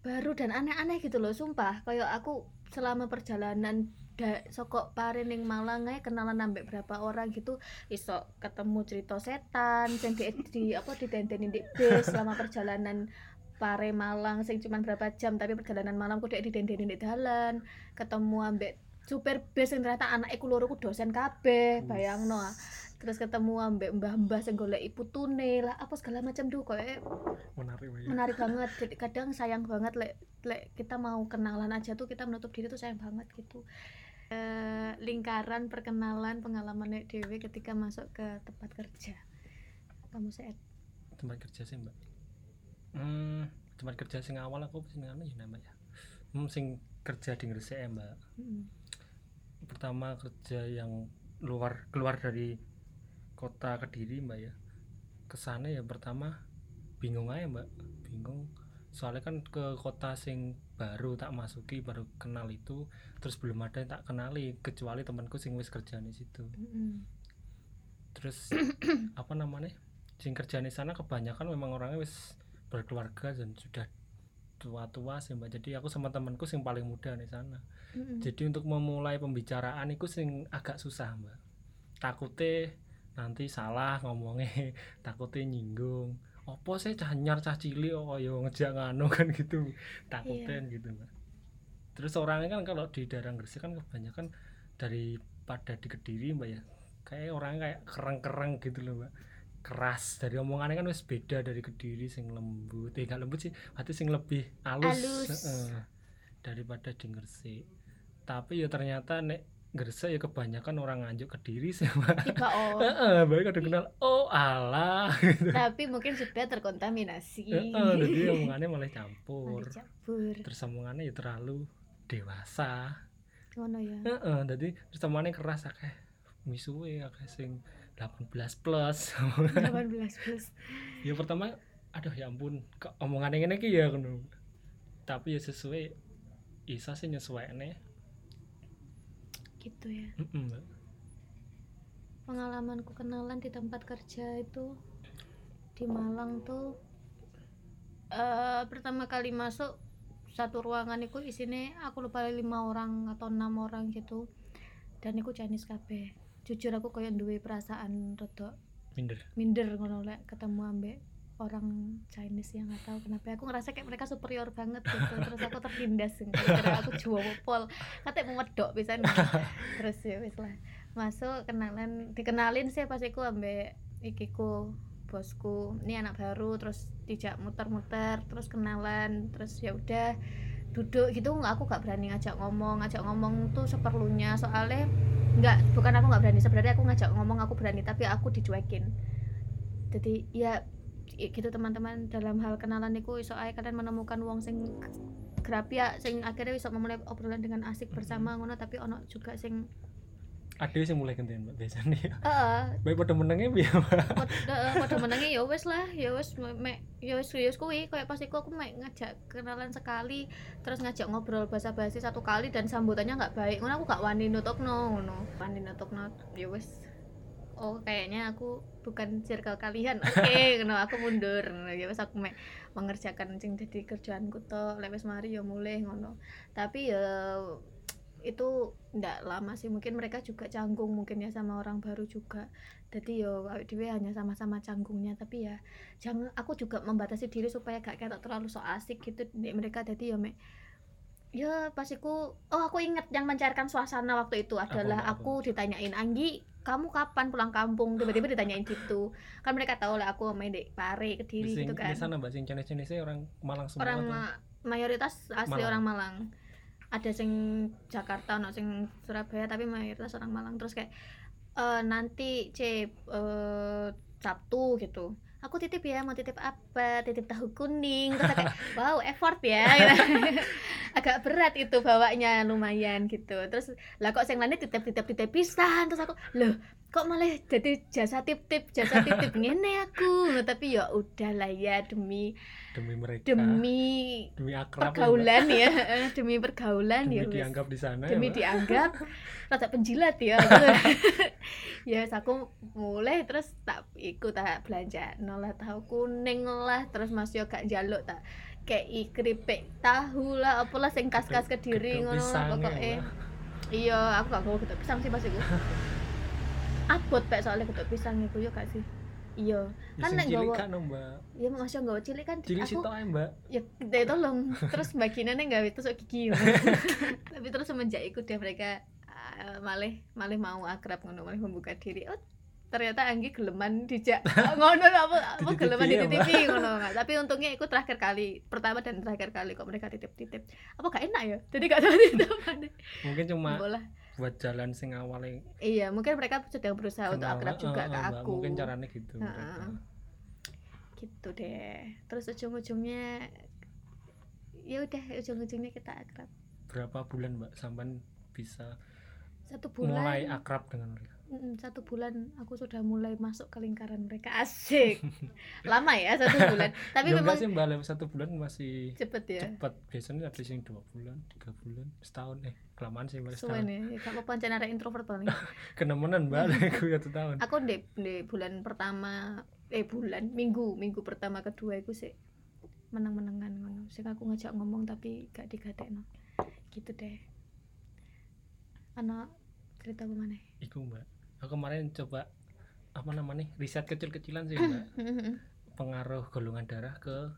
baru dan aneh-aneh gitu loh sumpah. Kayak aku selama perjalanan da, sokok pare ning Malang ae kenalan ambek berapa orang gitu iso ketemu cerita setan sing di, di apa ditenteni di bis selama perjalanan pare Malang sing cuman berapa jam tapi perjalanan malam ku dek ditenteni di dalan ketemu ambek supir bis yang ternyata anak iku loro ku dosen kabeh bayangno. ah. Terus ketemu ambek mbah-mbah sing golek putune lah apa segala macam. Duh kayak menarik ya. menarik (laughs) banget. Jadi kadang sayang banget lek lek kita mau kenalan aja tuh kita menutup diri tuh sayang banget gitu. Eh, lingkaran perkenalan pengalaman Nek Dewi ketika masuk ke tempat kerja. Kamu saya tempat kerja sih mbak. Hmm, tempat kerja sing awal aku sing anu ya namanya hmm, sing kerja di Gresik ya mbak. Pertama kerja yang luar keluar dari kota Kediri mbak ya. Ke sana ya pertama bingung aja mbak. Bingung. Soalnya kan ke kota sing baru tak masuki baru kenal itu terus belum ada yang tak kenali kecuali temanku sing wis kerja di situ terus (coughs) apa namanya sing kerja di sana kebanyakan memang orangnya wis berkeluarga dan sudah tua-tua sih mbak. Jadi aku sama temanku sing paling muda di sana. Jadi untuk memulai pembicaraan itu sing agak susah mbak. Takutnya nanti salah ngomongnya (laughs) takutnya nyinggung. Opo saya cah nyar cah cili oh yo ngejak nganu kan gitu. Takutnya gitu mbak. Terus orangnya kan kalau di daerah Gresik kan kebanyakan daripada di Kediri mbak ya. Kayak orangnya kayak kereng-kereng gitu loh mbak. Keras. Dari omongannya kan wis beda dari Kediri sing lembut. Eh gak lembut sih berarti sing lebih halus, Halus. Heeh. daripada di Gresik. Tapi ya ternyata nek Gresik ya kebanyakan orang nganjuk Kediri sih mbak. Tiba oh. (laughs) Heeh, baik ada kenal oh alah. (laughs) Tapi mungkin sudah terkontaminasi. Heeh, jadi omongannya malah campur. Malah campur. Terus omongannya ya terlalu dewasa. Ngono ya. Heeh, jadi terus omongannya keras akeh misuwe akeh sing 18 plus. (laughs) 18 plus. Ya pertama aduh ya ampun omongannya ngene iki ya? Ngono tapi ya sesuai isa sih nyesuainya gitu ya. Heeh, Mbak. pengalamanku kenalan di tempat kerja itu di Malang tuh eh pertama kali masuk satu ruangan itu isinya aku lupa lima orang atau enam orang gitu. Dan aku Chinese kabeh. Jujur aku kayak duwe perasaan rodok minder. minder ngono lek ketemu ambek orang Chinese yang nggak tahu kenapa aku ngerasa kayak mereka superior banget gitu. Terus aku tertindas karena aku jual pol katanya mau medok bisa (laughs) terus ya wis lah. Masuk kenalan dikenalin sih pas aku ambek ikiku bosku. Ini anak baru terus dijak muter-muter terus kenalan terus ya udah duduk gitu. Nggak aku nggak berani ngajak ngomong. Ngajak ngomong tuh seperlunya. Soalnya nggak bukan aku nggak berani. Sebenarnya aku ngajak ngomong aku berani. Tapi aku dicuekin. Jadi ya gitu teman-teman. Dalam hal kenalan itu iso ae kalian menemukan wong sing grapi ya sing akhirnya bisa memulai obrolan dengan asik bersama ngono tapi ono juga sing ada sih mulai gantian mbak biasanya heeh. Baik pada menengnya biar padha menenge ya wis lah ya me- mek ya ya wis kuwi. Kayak pas iku aku mek ngajak kenalan sekali terus ngajak ngobrol basa-basi satu kali dan sambutannya nggak baik. Ngono aku gak wani nutupno ngono. Wani nutupno ya wis oh kayaknya aku bukan circle kalian. Oke (laughs) ngono aku mundur? Ya wis aku mek mengerjakan sing dadi kerjaanku to lek wis mari ya mulai ngono. Tapi ya itu ndak lama sih. Mungkin mereka juga canggung mungkin ya sama orang baru juga. Jadi yo awake dhewe hanya sama-sama canggungnya. Tapi ya jangan aku juga membatasi diri supaya gak kayak terlalu so asik gitu. Di mereka jadi ya mek ya pas iku oh aku inget yang mencairkan suasana waktu itu adalah? Apa? aku ditanyain Anggi kamu kapan pulang kampung? Tiba-tiba ditanyain gitu. Kan mereka tahu lah aku main di Pare Kediri sing gitu kan. di sana mbak sing orang Malang semua orang ma- mayoritas asli Malang. orang Malang. Ada sing Jakarta ono sing Surabaya tapi mayoritas orang Malang. Terus kayak eh, nanti C eh, Sabtu gitu aku titip ya mau titip apa? Titip tahu kuning. Terus kayak (laughs) wow effort ya. (laughs) (laughs) Agak berat itu bawanya lumayan gitu. Terus lah kok sing lainnya titip titip titip pisan. Terus aku loh kok malah jadi jasa tip tip jasa tip tip ngene aku? Loh, tapi ya udahlah ya demi demi mereka. Demi demi akrab ya, pergaulan ya. Eh, demi pergaulan demi ya dianggap di sana demi ya, dianggap. Rada penjilat ya. Ya wes aku mulai terus tak ikut tak belanja nolah tahu kuning lah terus mas yo gak jaluk tak? Kayak keripik tahu lah apalah sing kas-kas kediri ngono ya, Mbak. iya aku gak mau gedok pisang sih pas iku. (laughs) Abot pak soalnya gedok pisang iku yo gak sih? Iya. Ya, kan nek nggawa- kan mbak. Ya masih nggak cilik kan cilik aku ae mbak. ya gede tolong. (laughs) Terus baginannya nggak itu sok gigi (laughs) tapi terus semenjak itu deh mereka uh, malah malah mau akrab ngono malah membuka diri. Oh ternyata Anggi geleman dijak. (laughs) Ngono apa apa geleman ya, dititipi ngono tapi untungnya itu terakhir kali pertama dan terakhir kali kok mereka titip titip apa gak enak ya? Jadi gak tahu (laughs) titip mungkin cuma bola buat jalan sing awalnya iya mungkin mereka sedang berusaha untuk kenal, akrab juga eh, ke eh, aku. Mungkin caranya gitu mereka. gitu deh. Terus ujung-ujungnya ya udah ujung-ujungnya kita akrab. Berapa bulan mbak sampai bisa satu bulan. mulai akrab dengan mereka satu bulan aku sudah mulai masuk ke lingkaran mereka. (laughs) Asik. Lama ya satu bulan. Tapi ya memang sih mbak Lem, satu bulan masih cepet ya? cepat biasanya ada sing dua bulan tiga bulan setahun. Eh kelamaan sih mbak setahun. ya ya, apa-apa pancen arek introvert paling. (laughs) Kenemenan mbak (laughs) aku satu tahun aku di, di bulan pertama eh bulan minggu minggu pertama kedua itu sih menang-menangan ngono. Sing aku ngajak ngomong tapi gak digatekno gitu deh. Anak cerita apa mana Iku mbak aku kemarin coba apa namanya riset kecil-kecilan sih mbak. (laughs) Pengaruh golongan darah ke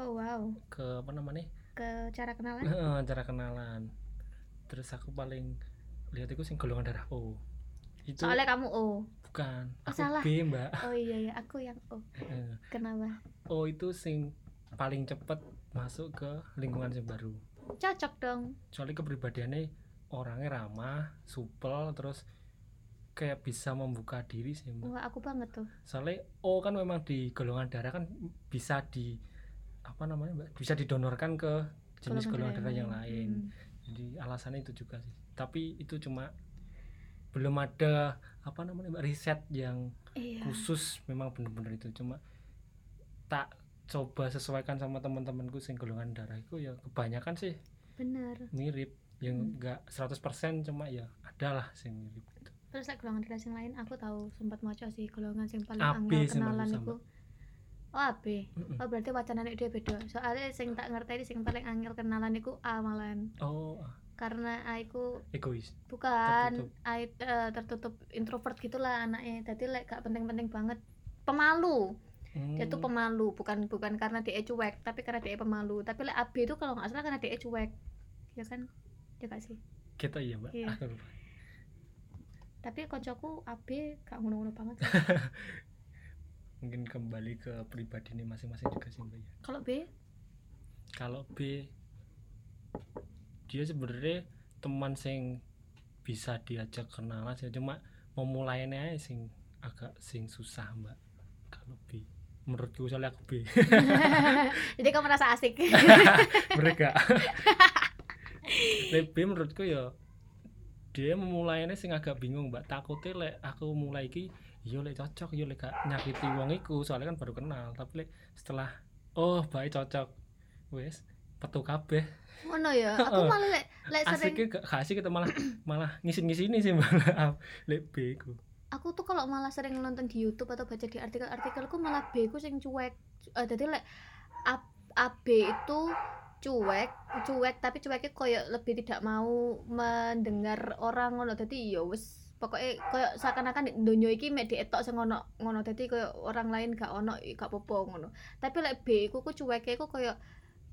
oh wow. ke apa namanya ke cara kenalan? Cara kenalan. Terus aku paling lihat itu sing golongan darah O. Itu soalnya kamu oh bukan Oh, aku salah. B mbak. Oh iya ya aku yang Heeh. kenapa? O itu sing paling cepet masuk ke lingkungan yang baru. Cocok dong. Soalnya kepribadiannya orangnya ramah supel terus kayak bisa membuka diri sih mbak. Wah aku banget tuh. Soalnya O kan memang di golongan darah kan bisa di apa namanya mbak bisa didonorkan ke jenis golongan darah yang lain. Hmm. jadi alasannya itu juga sih. Tapi itu cuma belum ada apa namanya mbak riset yang iya. khusus memang bener-bener itu. Cuma tak coba sesuaikan sama teman-temanku sing golongan darah itu ya kebanyakan sih bener mirip. Yang Hmm. enggak 100% cuma ya adalah sih mirip. Terus like golongan yang lain aku tahu sempat maca sih golongan yang paling angel kenalan itu. Oh AB Mm-mm. oh berarti wacanane dia beda. Soalnya sing tak ngerti sing paling angel kenalan iku A malahan. Oh karena A iku egois. Bukan it- eh, tertutup introvert gitulah anaknya. Jadi like gak penting-penting banget. Pemalu. Dia tuh Hmm. pemalu bukan bukan karena dia cuek tapi karena dia pemalu. Tapi like AB itu kalau nggak salah karena dia cuek. Ya kan? Ya gak sih? Kita iya mbak. Iya. Aku lupa. Tapi koncoku AB gak ngono-ngono banget. (laughs) Mungkin kembali ke pribadi ini masing-masing juga sih mbak ya. Kalau B? Kalau B dia sebenarnya teman sing bisa diajak kenalan sih. Cuma memulainya aja sing agak sing susah mbak kalau B. Menurutku soalnya aku B. (laughs) Jadi kamu merasa asik. (laughs) Mereka. B menurutku ya dia memulainya sing agak bingung mbak. Takutnya lek aku mulai iki yo lek cocok yo lek gak nyakiti wong iku. Soalnya kan baru kenal tapi lek setelah oh baik cocok. Wes petu kabeh. Ngono ya? (laughs) Aku malah lek lek sering asiknya gak asik kita malah malah ngisin ngisini sih malah (laughs) lek B ku. Aku tuh kalau malah sering nonton di YouTube atau baca di artikel-artikelku malah B ku sing cuek. Eh, jadi lek A, AB itu cuek cuek tapi cueknya koyo lebih tidak mau mendengar orang ngono. Jadi ya wis pokoknya koyo seakan-akan donya iki mek dietok sing ngono ngono. Dadi koyo orang lain gak ono gak popo ngono. Tapi lek B ku ku cueke ku koyo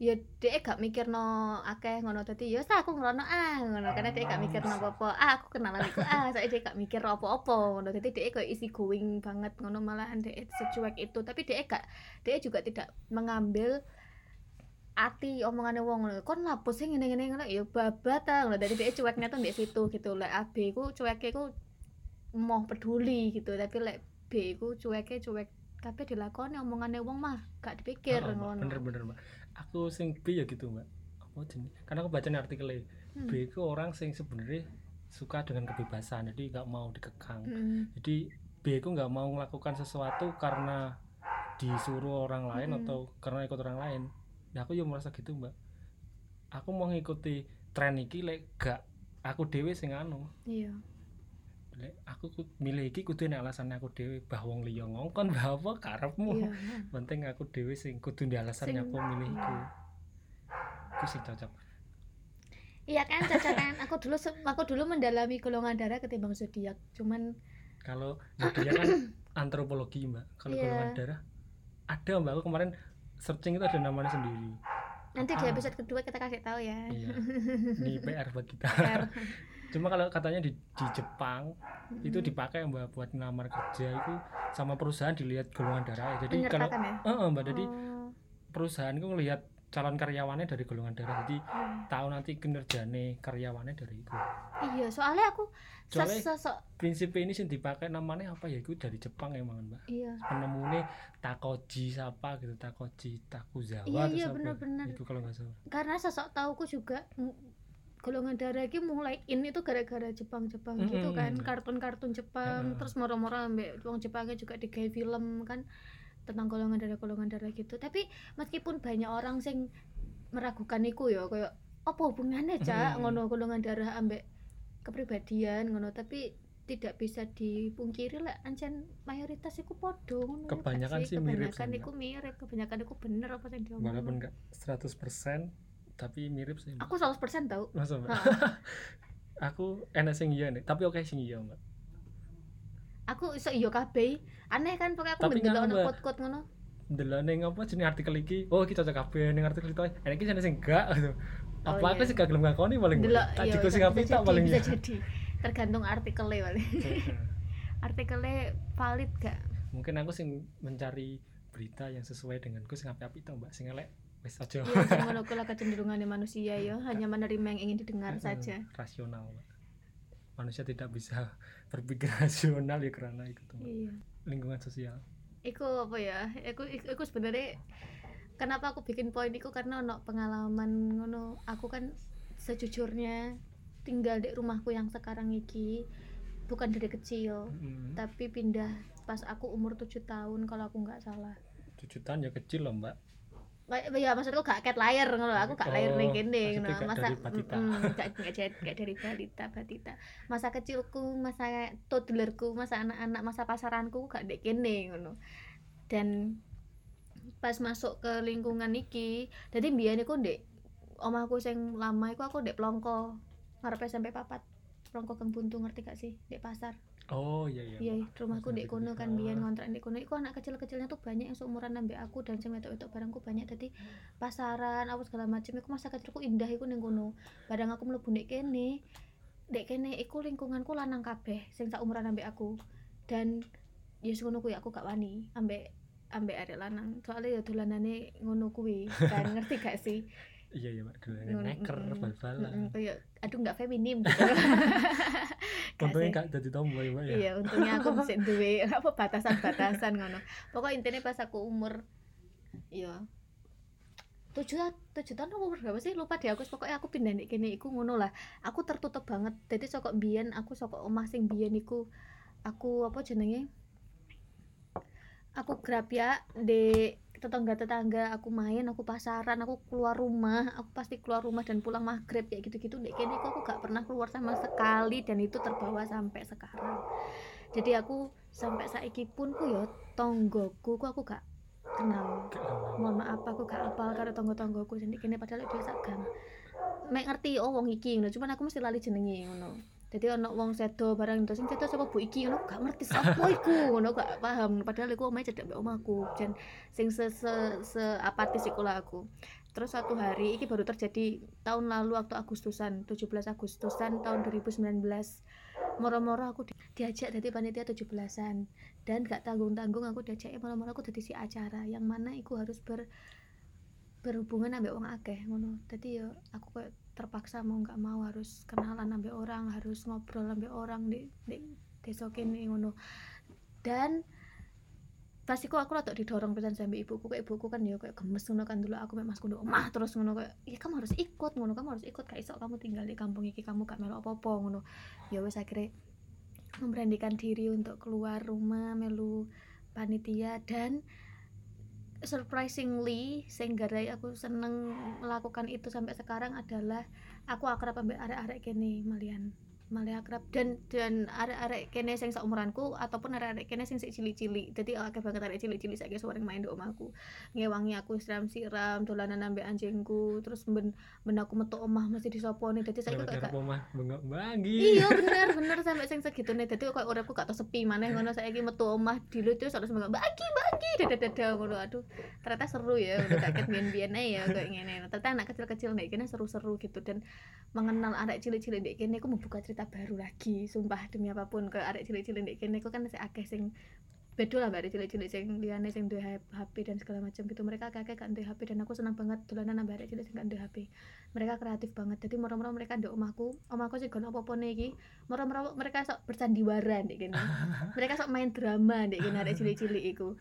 ya dia gak mikir no akeh ngono. Dadi ya aku ngerono ah ngono. Karena dia gak mikir no apa-apa ah aku kenalan iku ah (laughs) saya dia gak mikir apa-apa ngono. Dadi dia koyo isi going banget ngono malahan dia secuek itu. Tapi dia gak dia juga tidak mengambil ati omongannya wong ngono kon lapo sih ngene ngene ngono? Ya babat ta ngono dadi dia cueknya tuh di situ gitu. Lek AB ku cueknya ku mau peduli gitu. Tapi lek B ku cueknya cuek tapi dilakoni omongannya wong mah. Gak dipikir Oh, ngono. Bener-bener mbak. Aku sing B ya gitu mbak. Apa jenis karena aku baca artikelnya Hmm. B itu orang sing sebenarnya suka dengan kebebasan. Jadi nggak mau dikekang. Hmm. jadi B itu nggak mau melakukan sesuatu karena disuruh orang lain Mm-mm. atau karena ikut orang lain nah aku juga merasa gitu mbak. Aku mau ngikuti tren iki lek gak aku dewe sing anu. Iya. Lek aku ku- milih iki kudu nek alasannya aku dewe bah wong liya ngongkon bah apa karepmu? Iya. (laughs) Penting aku dewe sing kudu di Sing- aku milih iku aku sing cocok. Iya kan cocok kan? Aku dulu aku dulu mendalami golongan darah ketimbang zodiak. Cuman kalau zodiak kan (coughs) antropologi mbak. Kalau Iya. golongan darah ada mbak. Aku kemarin searching itu ada namanya sendiri. Nanti di Ah. episode kedua kita kasih tahu ya. Iya. Ini (laughs) PR buat kita. Fair. (laughs) cuma kalau katanya di, di Jepang itu Hmm. dipakai mbak buat ngelamar kerja itu sama perusahaan dilihat golongan darah. Jadi kalau ya? Eh, mbak. Jadi Oh, perusahaan itu ngelihat calon karyawannya dari golongan darah jadi iya. tahu nanti kinerjane karyawannya dari itu iya soalnya aku Soalnya- prinsip ini sih dipakai namanya apa ya itu dari Jepang emang mbak iya penemunya Takoji siapa gitu Takoji Takuzawa Iya, iya, bener-bener. itu kalau nggak salah karena sosok tauku juga mm, golongan darah ini mulai in itu gara-gara Jepang-Jepang gitu Mm-mm. kan kartun-kartun Jepang Heeh. terus moro-moro ambek wong Jepangnya juga digawe film kan tentang golongan darah golongan darah gitu. Tapi meskipun banyak orang sing meragukan iku ya kayak apa hubungannya cak? Mm-mm. ngono golongan darah ambek kepribadian ngono. Tapi tidak bisa dipungkiri lah ancen mayoritas iku podo ngono. Ya Kebanyakan sih mirip kebanyakan iku mirip kebanyakan iku bener apa yang diomong walaupun nggak 100% tapi mirip sih Mbak. aku 100% tau. Masa, Mbak? (laughs) Aku enak sing iya nih tapi oke sing iya mbak aku iso iyo kabeh. Aneh kan pokoknya aku nganu, ono Mbak. quote-quote ngono. Delok ning apa jenis artikel iki? Oh iki cocok kabeh ning artikel itu enak iki sing enggak gitu. Oh, apa aku iya. sih gak gelem ngakoni paling Mbak. delok tak iya, sing api bisa tak paling bisa ya. jadi. Tergantung artikelnya paling (laughs) artikelnya valid gak? Mungkin aku sing mencari berita yang sesuai denganku sing api-api tau mbak. Sing elek wis aja. (laughs) Kuwi lah kecenderungannya manusia ya. Hanya menerima yang ingin didengar saja. rasional manusia tidak bisa berpikir (laughs) rasional ya karena itu iya. Lingkungan sosial. Iku apa ya? Iku iku, iku sebenarnya kenapa aku bikin poin iku karena ono pengalaman ngono. Aku kan sejujurnya tinggal di rumahku yang sekarang iki bukan dari kecil Mm. tapi pindah pas aku umur 7 tahun kalau aku nggak salah. Cucutan ya kecil loh mbak ya maksudku gak ket layar ngono aku gak layar ning Oh, kene ngono. masa mm, gak gak jadi- gak dari balita batita. Masa kecilku masa toddlerku masa anak-anak masa pasaranku gak dek kene ngono. Dan pas masuk ke lingkungan iki jadi mbiyen iku ndek omahku sing lama iku aku ndek Plongko ngarepe SMP papat. Plongko Kang Buntu ngerti gak sih? Ndek pasar oh iya iya iya rumahku ndek kono kan Ah. biyen ngontrak ndek kono. Iku anak kecil-kecilnya tuh banyak yang seumuran ambek aku dan sing wedok-wedok barangku banyak. Jadi pasaran apa segala macam iku masa kecilku indah iku ning kono. Barang aku mlebu ndek kene ndek kene iku lingkunganku lanang kabeh sing sak umuran ambek aku. Dan ya ngono kuwi aku gak wani ambek ambek arek lanang. Soalnya ya dolanane ngono kuwi (laughs) kan ngerti gak sih iya iya mbak. Dulu Ngono, neker bal-balan. Kayak aduh nggak feminim gitu. (laughs) Untungnya sih. gak jadi tomboy mbak ya. Iya untungnya aku bisa duwe apa batasan-batasan ngono. Pokok intinya pas aku umur iya tujuh tujuh tahun umur berapa sih? Lupa deh aku pokoknya aku pindah di kene iku ngono lah. Aku tertutup banget. Jadi sokok biyen aku sokok omah sing biyen iku aku apa jenenge? Aku grab ya di tetangga-tetangga aku main aku pasaran aku keluar rumah aku pasti keluar rumah dan pulang maghrib kayak gitu-gitu. Dek kene iku aku gak pernah keluar sama sekali dan itu terbawa sampai sekarang. Jadi aku sampai saiki pun ku yo tonggoku ku aku gak kenal. Gak kenal. mohon maaf aku gak apal karo tonggo-tonggoku jadi kene padahal dia sak gang. Mek ngerti oh wong iki ngono. Cuman aku mesti lali jenenge ngono jadi ono wong sedo barang itu sing sedo sapa bu iki? Ngono gak ngerti sapa iku. Ngono gak paham. Padahal iku omahe cedek mbek omahku jan sing se se, se apatis iku aku. Terus satu hari iki baru terjadi tahun lalu waktu Agustusan 17 Agustusan tahun 2019 moro-moro aku di- diajak dari panitia 17-an dan gak tanggung-tanggung aku diajak moro-moro aku jadi si acara. Yang mana iku harus ber berhubungan ambek wong akeh ngono. Jadi ya aku kayak terpaksa mau nggak mau harus kenalan ambek orang harus ngobrol ambek orang di di desa ngono. Dan pasti kok aku rada didorong pisan sampe ibuku kayak ibuku kan ya kayak gemes ngono kan dulu aku mek masku nduk omah terus ngono kayak ya kamu harus ikut ngono kamu harus ikut gak iso kamu tinggal di kampung iki kamu gak melu apa-apa ngono. Ya wes akhirnya memberanikan diri untuk keluar rumah melu panitia dan surprisingly sehingga aku seneng melakukan itu sampai sekarang adalah aku akrab ambek arek-arek kene malian malah akrab dan dan arek-arek kene sing seumuranku ataupun arek-arek kene sing cilik-cilik. Dadi akeh banget arek cilik-cilik saiki sering main di omahku. Ngewangi aku siram-siram dolanan ambek anjingku terus ben ben aku metu omah mesti disoponi dadi saiki kok daerah omah? Bengok bagi iya bener bener sampai sing segitu nih jadi kok uripku gak tau sepi maneh ngono saiki metu omah dulu terus harus ngomong bagi bagi dadah ngono. Aduh ternyata seru ya udah kaget biyen-biyen ya kayak ngene. Ternyata anak kecil-kecil nek kene seru-seru gitu. Dan mengenal arek cilik-cilik nek kene aku membuka cerita baru lagi sumpah demi apa pun ke arek cilik-cilik nek kene aku kan masih akeh sing beda lah mbak cilik-cilik sing liyane sing duwe HP dan segala macam gitu. Mereka kakek gak duwe HP dan aku senang banget dolanan nambah arek cilik sing gak duwe HP mereka kreatif banget jadi moro-moro mereka ndek omahku omahku sih gono apa-apa iki moro-moro mereka sok bersandiwara ndek kene. (laughs) Mereka sok main drama ndek kene arek cilik-cilik iku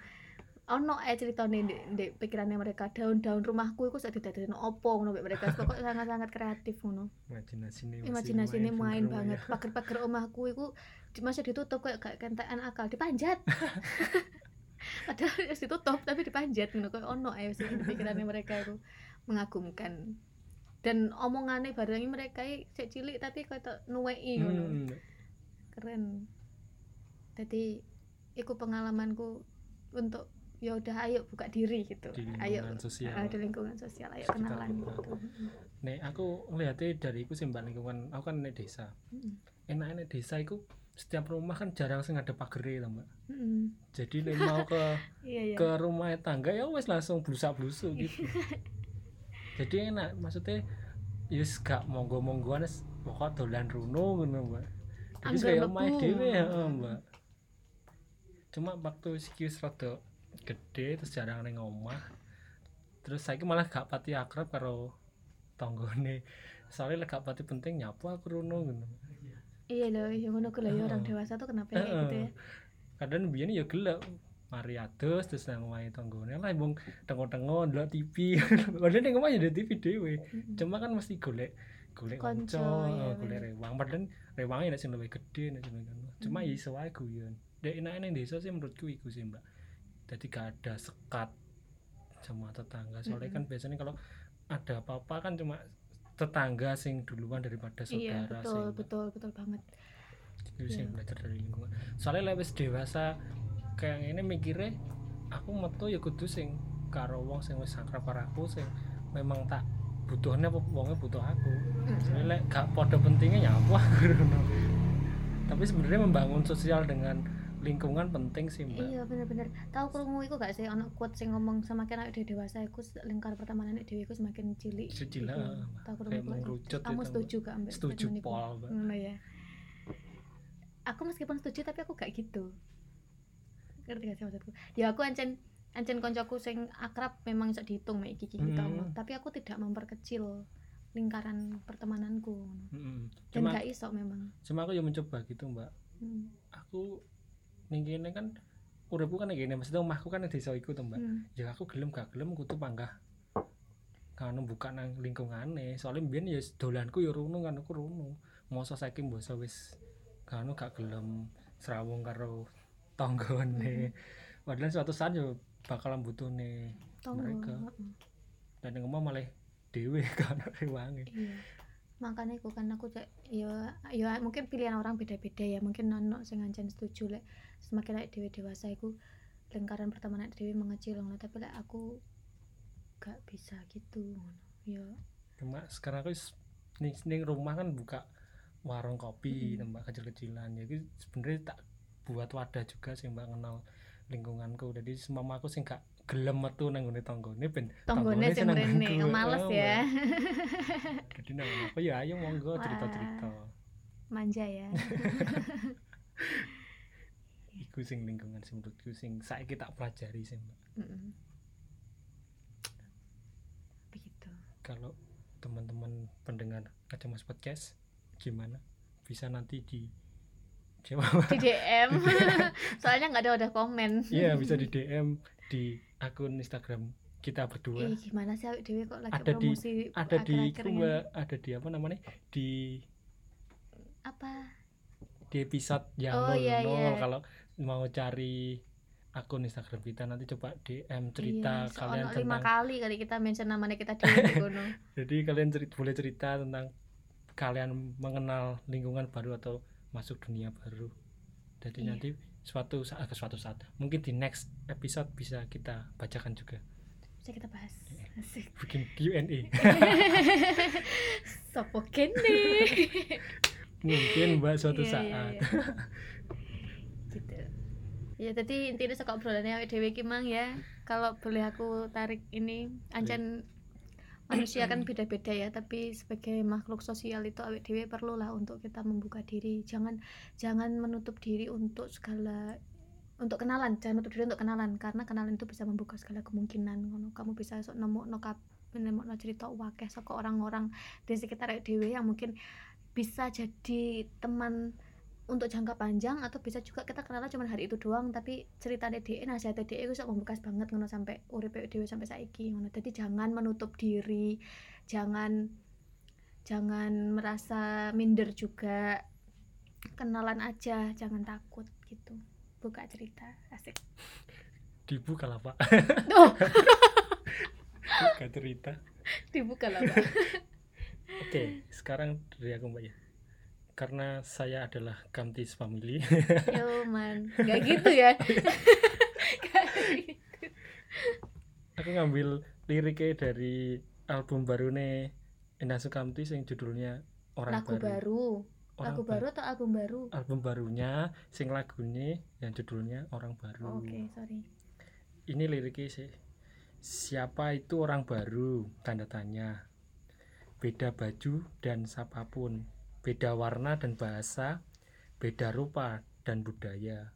ono ae ceritane ndek ndek pikirannya mereka daun-daun rumahku iku sak didadekno opo ngono mereka. Pokoknya sangat-sangat kreatif ngono. Imajinasi ini imajinasi ini main banget. pagar-pagar omahku iku di- masih ditutup kayak gak kentekan akal dipanjat. (laughs) Padahal harus ditutup tapi dipanjat ngono kayak ono ae sih di pikirannya mereka itu mengagumkan. Dan omongannya barangnya mereka sik cilik tapi kayak nuwei ngono. Hmm. keren. Jadi iku pengalamanku untuk ya udah ayo buka diri gitu. Di ayo sosial. ah, di lingkungan sosial ayo Sekitar kenalan kita. gitu. nek aku ngeliatnya dari iku sih mbak lingkungan aku kan nek desa. Mm-mm. enak nek desa iku setiap rumah kan jarang sing ada pagar lah mbak. Mm-mm. jadi nek mau ke (laughs) iya iya. ke rumah tangga ya wes langsung blusak blusu (laughs) gitu. Jadi enak maksudnya yus gak monggo monggoan pokok dolan runo ngono mbak. Jadi kayak omah dhewe ya mbak. Cuma waktu sikis rada gede terus jarang neng omah terus saya malah gak pati akrab karo tonggone soalnya gak pati penting nyapu aku runo ngono. Iya loh yang ngono kuwi lho, ya orang dewasa tuh kenapa ya kayak gitu ya? Kadang biyen ya gelek mari adus terus nang omahe tanggane lah wong tengok-tengok ndelok TV (laughs) padahal ning omah ya ada TV dhewe. Mm-mm. cuma kan mesti golek golek kanca iya, golek bener. rewang. Padahal rewangnya nek sing luwih gede nek cuma Hmm. ya iso wae guyon. Dek enak ning desa sih menurutku iku sih mbak jadi gak ada sekat sama tetangga soalnya kan Mm-mm. biasanya kalau ada apa-apa kan cuma tetangga sing duluan daripada iya saudara betul sih Mbak. betul betul banget itu sih Iya. belajar dari lingkungan soalnya lewis dewasa kayak ini mikirnya aku metu ya kudu sing karo wong sing wis karo aku sing memang tak butuhnya apa wongnya butuh aku Mm. lek gak podo pentingnya ya apa (laughs) tapi sebenarnya membangun sosial dengan lingkungan penting sih mbak. Iya bener-bener. Tahu krungu iku gak sih ono quote sing ngomong semakin awake dhewe dewasa iku lingkar pertemanan awake dhewe iku semakin cilik. Ah. tahu mengerucut kamu itu, setuju gak ambek setuju pol mbak. Ya. Aku meskipun setuju tapi aku gak gitu. Ngerti gak sih maksudku? Ya aku ancen ancen koncoku sing akrab memang bisa dihitung mek iki iki tau. Hmm. tapi aku tidak memperkecil lingkaran pertemananku. Mm-mm. dan cuma gak iso memang. cuma aku ya mencoba gitu mbak. Hmm. aku ning kene kan uripku kan kene maksudnya omahku kan desa iku tuh mbak. Hmm. ya aku gelem gak gelem kudu panggah kan buka nang lingkungane. Soalnya mbiyen ya dolanku ya runu kan aku runu. Mosok saiki mbasa wis kan gak gelem serawung karo tanggane padahal suatu saat yo bakalan butuhne Tonggo. Mereka. dan yang ngomong malah dhewe (laughs) kan rewange iya. Makanya aku kan aku cek ya ya mungkin pilihan orang beda-beda ya. Mungkin nono sing ancen setuju lek semakin lek dewe dewasa iku lingkaran pertemanan dewe mengecil ngono. Tapi lek aku gak bisa gitu ngono. Ya. Cuma sekarang aku wis ning, ning rumah kan buka warung kopi Mm. tempat kecil-kecilan. Jadi sebenarnya tak buat wadah juga sih mbak kenal lingkunganku. Jadi semua aku sih gak gelem metu nang ngene tanggane ben tonggone sing mrene males Oh, ya. (laughs) jadi nang apa ya ayo monggo cerita-cerita. Manja ya (laughs) iku sing lingkungan sing menurutku sing saiki tak pelajari sih mbak begitu kalau teman-teman pendengar Kacamas Podcast gimana bisa nanti di Coba di DM (laughs) (laughs) soalnya nggak ada udah komen Iya bisa di DM di akun Instagram kita berdua. Ih, gimana sih dhewe kok lagi Ada di- promosi Ada di akhir-akhir ini? gua, ada di apa namanya? Di apa di episode yang Oh, nol, iya, nol. iya. kalau mau cari akun Instagram kita nanti coba DM cerita iya, kalian soalnya lima tentang kali kali kita mention namanya kita di (laughs) kono jadi kalian cerita, boleh cerita tentang kalian mengenal lingkungan baru atau masuk dunia baru. Jadi Iya. nanti suatu saat ke suatu saat mungkin di next episode bisa kita bacakan juga bisa kita bahas Iya. asik bikin Q&A (laughs) sopo kene (laughs) mungkin mbak suatu Iya, iya, saat iya. gitu ya tadi intinya sekok obrolannya awake dhewe ki mang ya. Kalau boleh aku tarik ini ancen manusia kan beda-beda ya tapi sebagai makhluk sosial itu awake dhewe perlu lah untuk kita membuka diri. Jangan jangan menutup diri untuk segala untuk kenalan. Jangan menutup diri untuk kenalan karena kenalan itu bisa membuka segala kemungkinan. Kamu bisa esok nemu no kap nemu no cerita wakeh saka orang-orang di sekitar awake dhewe yang mungkin bisa jadi teman untuk jangka panjang atau bisa juga kita kenalan cuma hari itu doang tapi cerita DE nasihat DE itu membekas banget ngono sampai urip dhewe sampai saiki ngono. Jadi jangan menutup diri jangan jangan merasa minder juga. Kenalan aja jangan takut gitu. Buka cerita asik. Dibuka lah pak. Oh. Buka cerita. Dibuka lah Pak. oke sekarang dari aku mbak ya karena saya adalah Kamtis Family. (laughs) Yo man. Nggak gitu ya? (laughs) Gitu. aku ngambil liriknya dari album baru nih Indah Sukamti yang judulnya Orang lagu baru. Orang lagu baru. atau album baru? Album barunya sing lagunya yang judulnya Orang Baru. Oke sorry. Ini liriknya sih siapa itu orang baru? Tanda tanya. Beda baju dan siapa pun beda warna dan bahasa beda rupa dan budaya.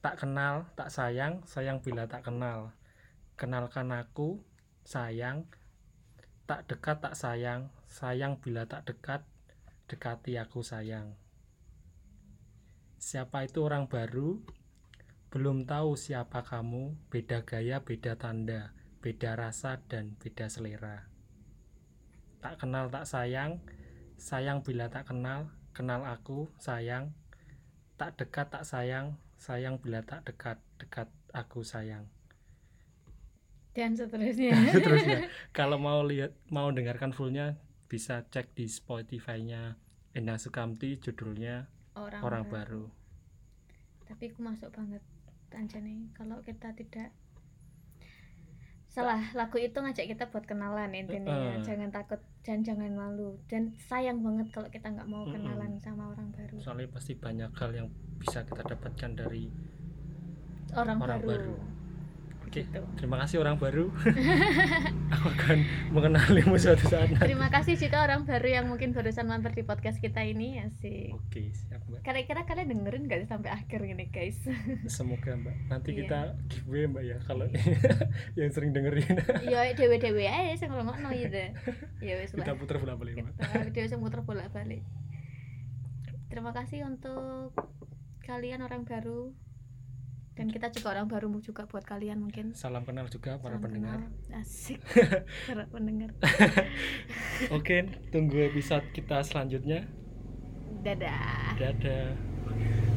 Tak kenal tak sayang sayang bila tak kenal. Kenalkan aku sayang. Tak dekat tak sayang. Sayang bila tak dekat dekati aku sayang. Siapa itu orang baru? Belum tahu siapa kamu, beda gaya, beda tanda, beda rasa, dan beda selera. Tak kenal tak sayang, sayang bila tak kenal, kenal aku, sayang. Tak dekat tak sayang, sayang bila tak dekat, dekat aku sayang. dan seterusnya Seterusnya, kalau mau lihat, mau dengarkan fullnya, bisa cek di Spotify-nya Enda Sukamti, judulnya orang, Orang Baru. tapi aku masuk banget anjane kalau kita tidak salah lagu itu ngajak kita buat kenalan intinya. Heeh. jangan takut dan jangan malu. Dan sayang banget kalau kita nggak mau kenalan sama orang baru. Soalnya pasti banyak hal yang bisa kita dapatkan dari orang, orang baru, baru. Oke Gitu. terima kasih orang baru. (laughs) Aku akan mengenalimu suatu saat nanti. terima kasih juga orang baru yang mungkin barusan mampir di podcast kita ini ya sih oke siap mbak. Kira-kira kalian dengerin gak sih sampai akhir ini guys? (laughs) Semoga mbak. Nanti Iya. kita giveaway mbak ya kalau (laughs) yang sering dengerin. Ya dewe dewe aja sing ngrungokno deh ya wis kita putar bolak balik mbak. Kita dewe sing muter bolak balik terima kasih untuk kalian orang baru dan kita juga orang baru juga buat kalian mungkin. Salam kenal juga para Salam pendengar. kenal. asik. (laughs) Para pendengar. (laughs) Oke tunggu episode kita selanjutnya. Dadah. Dadah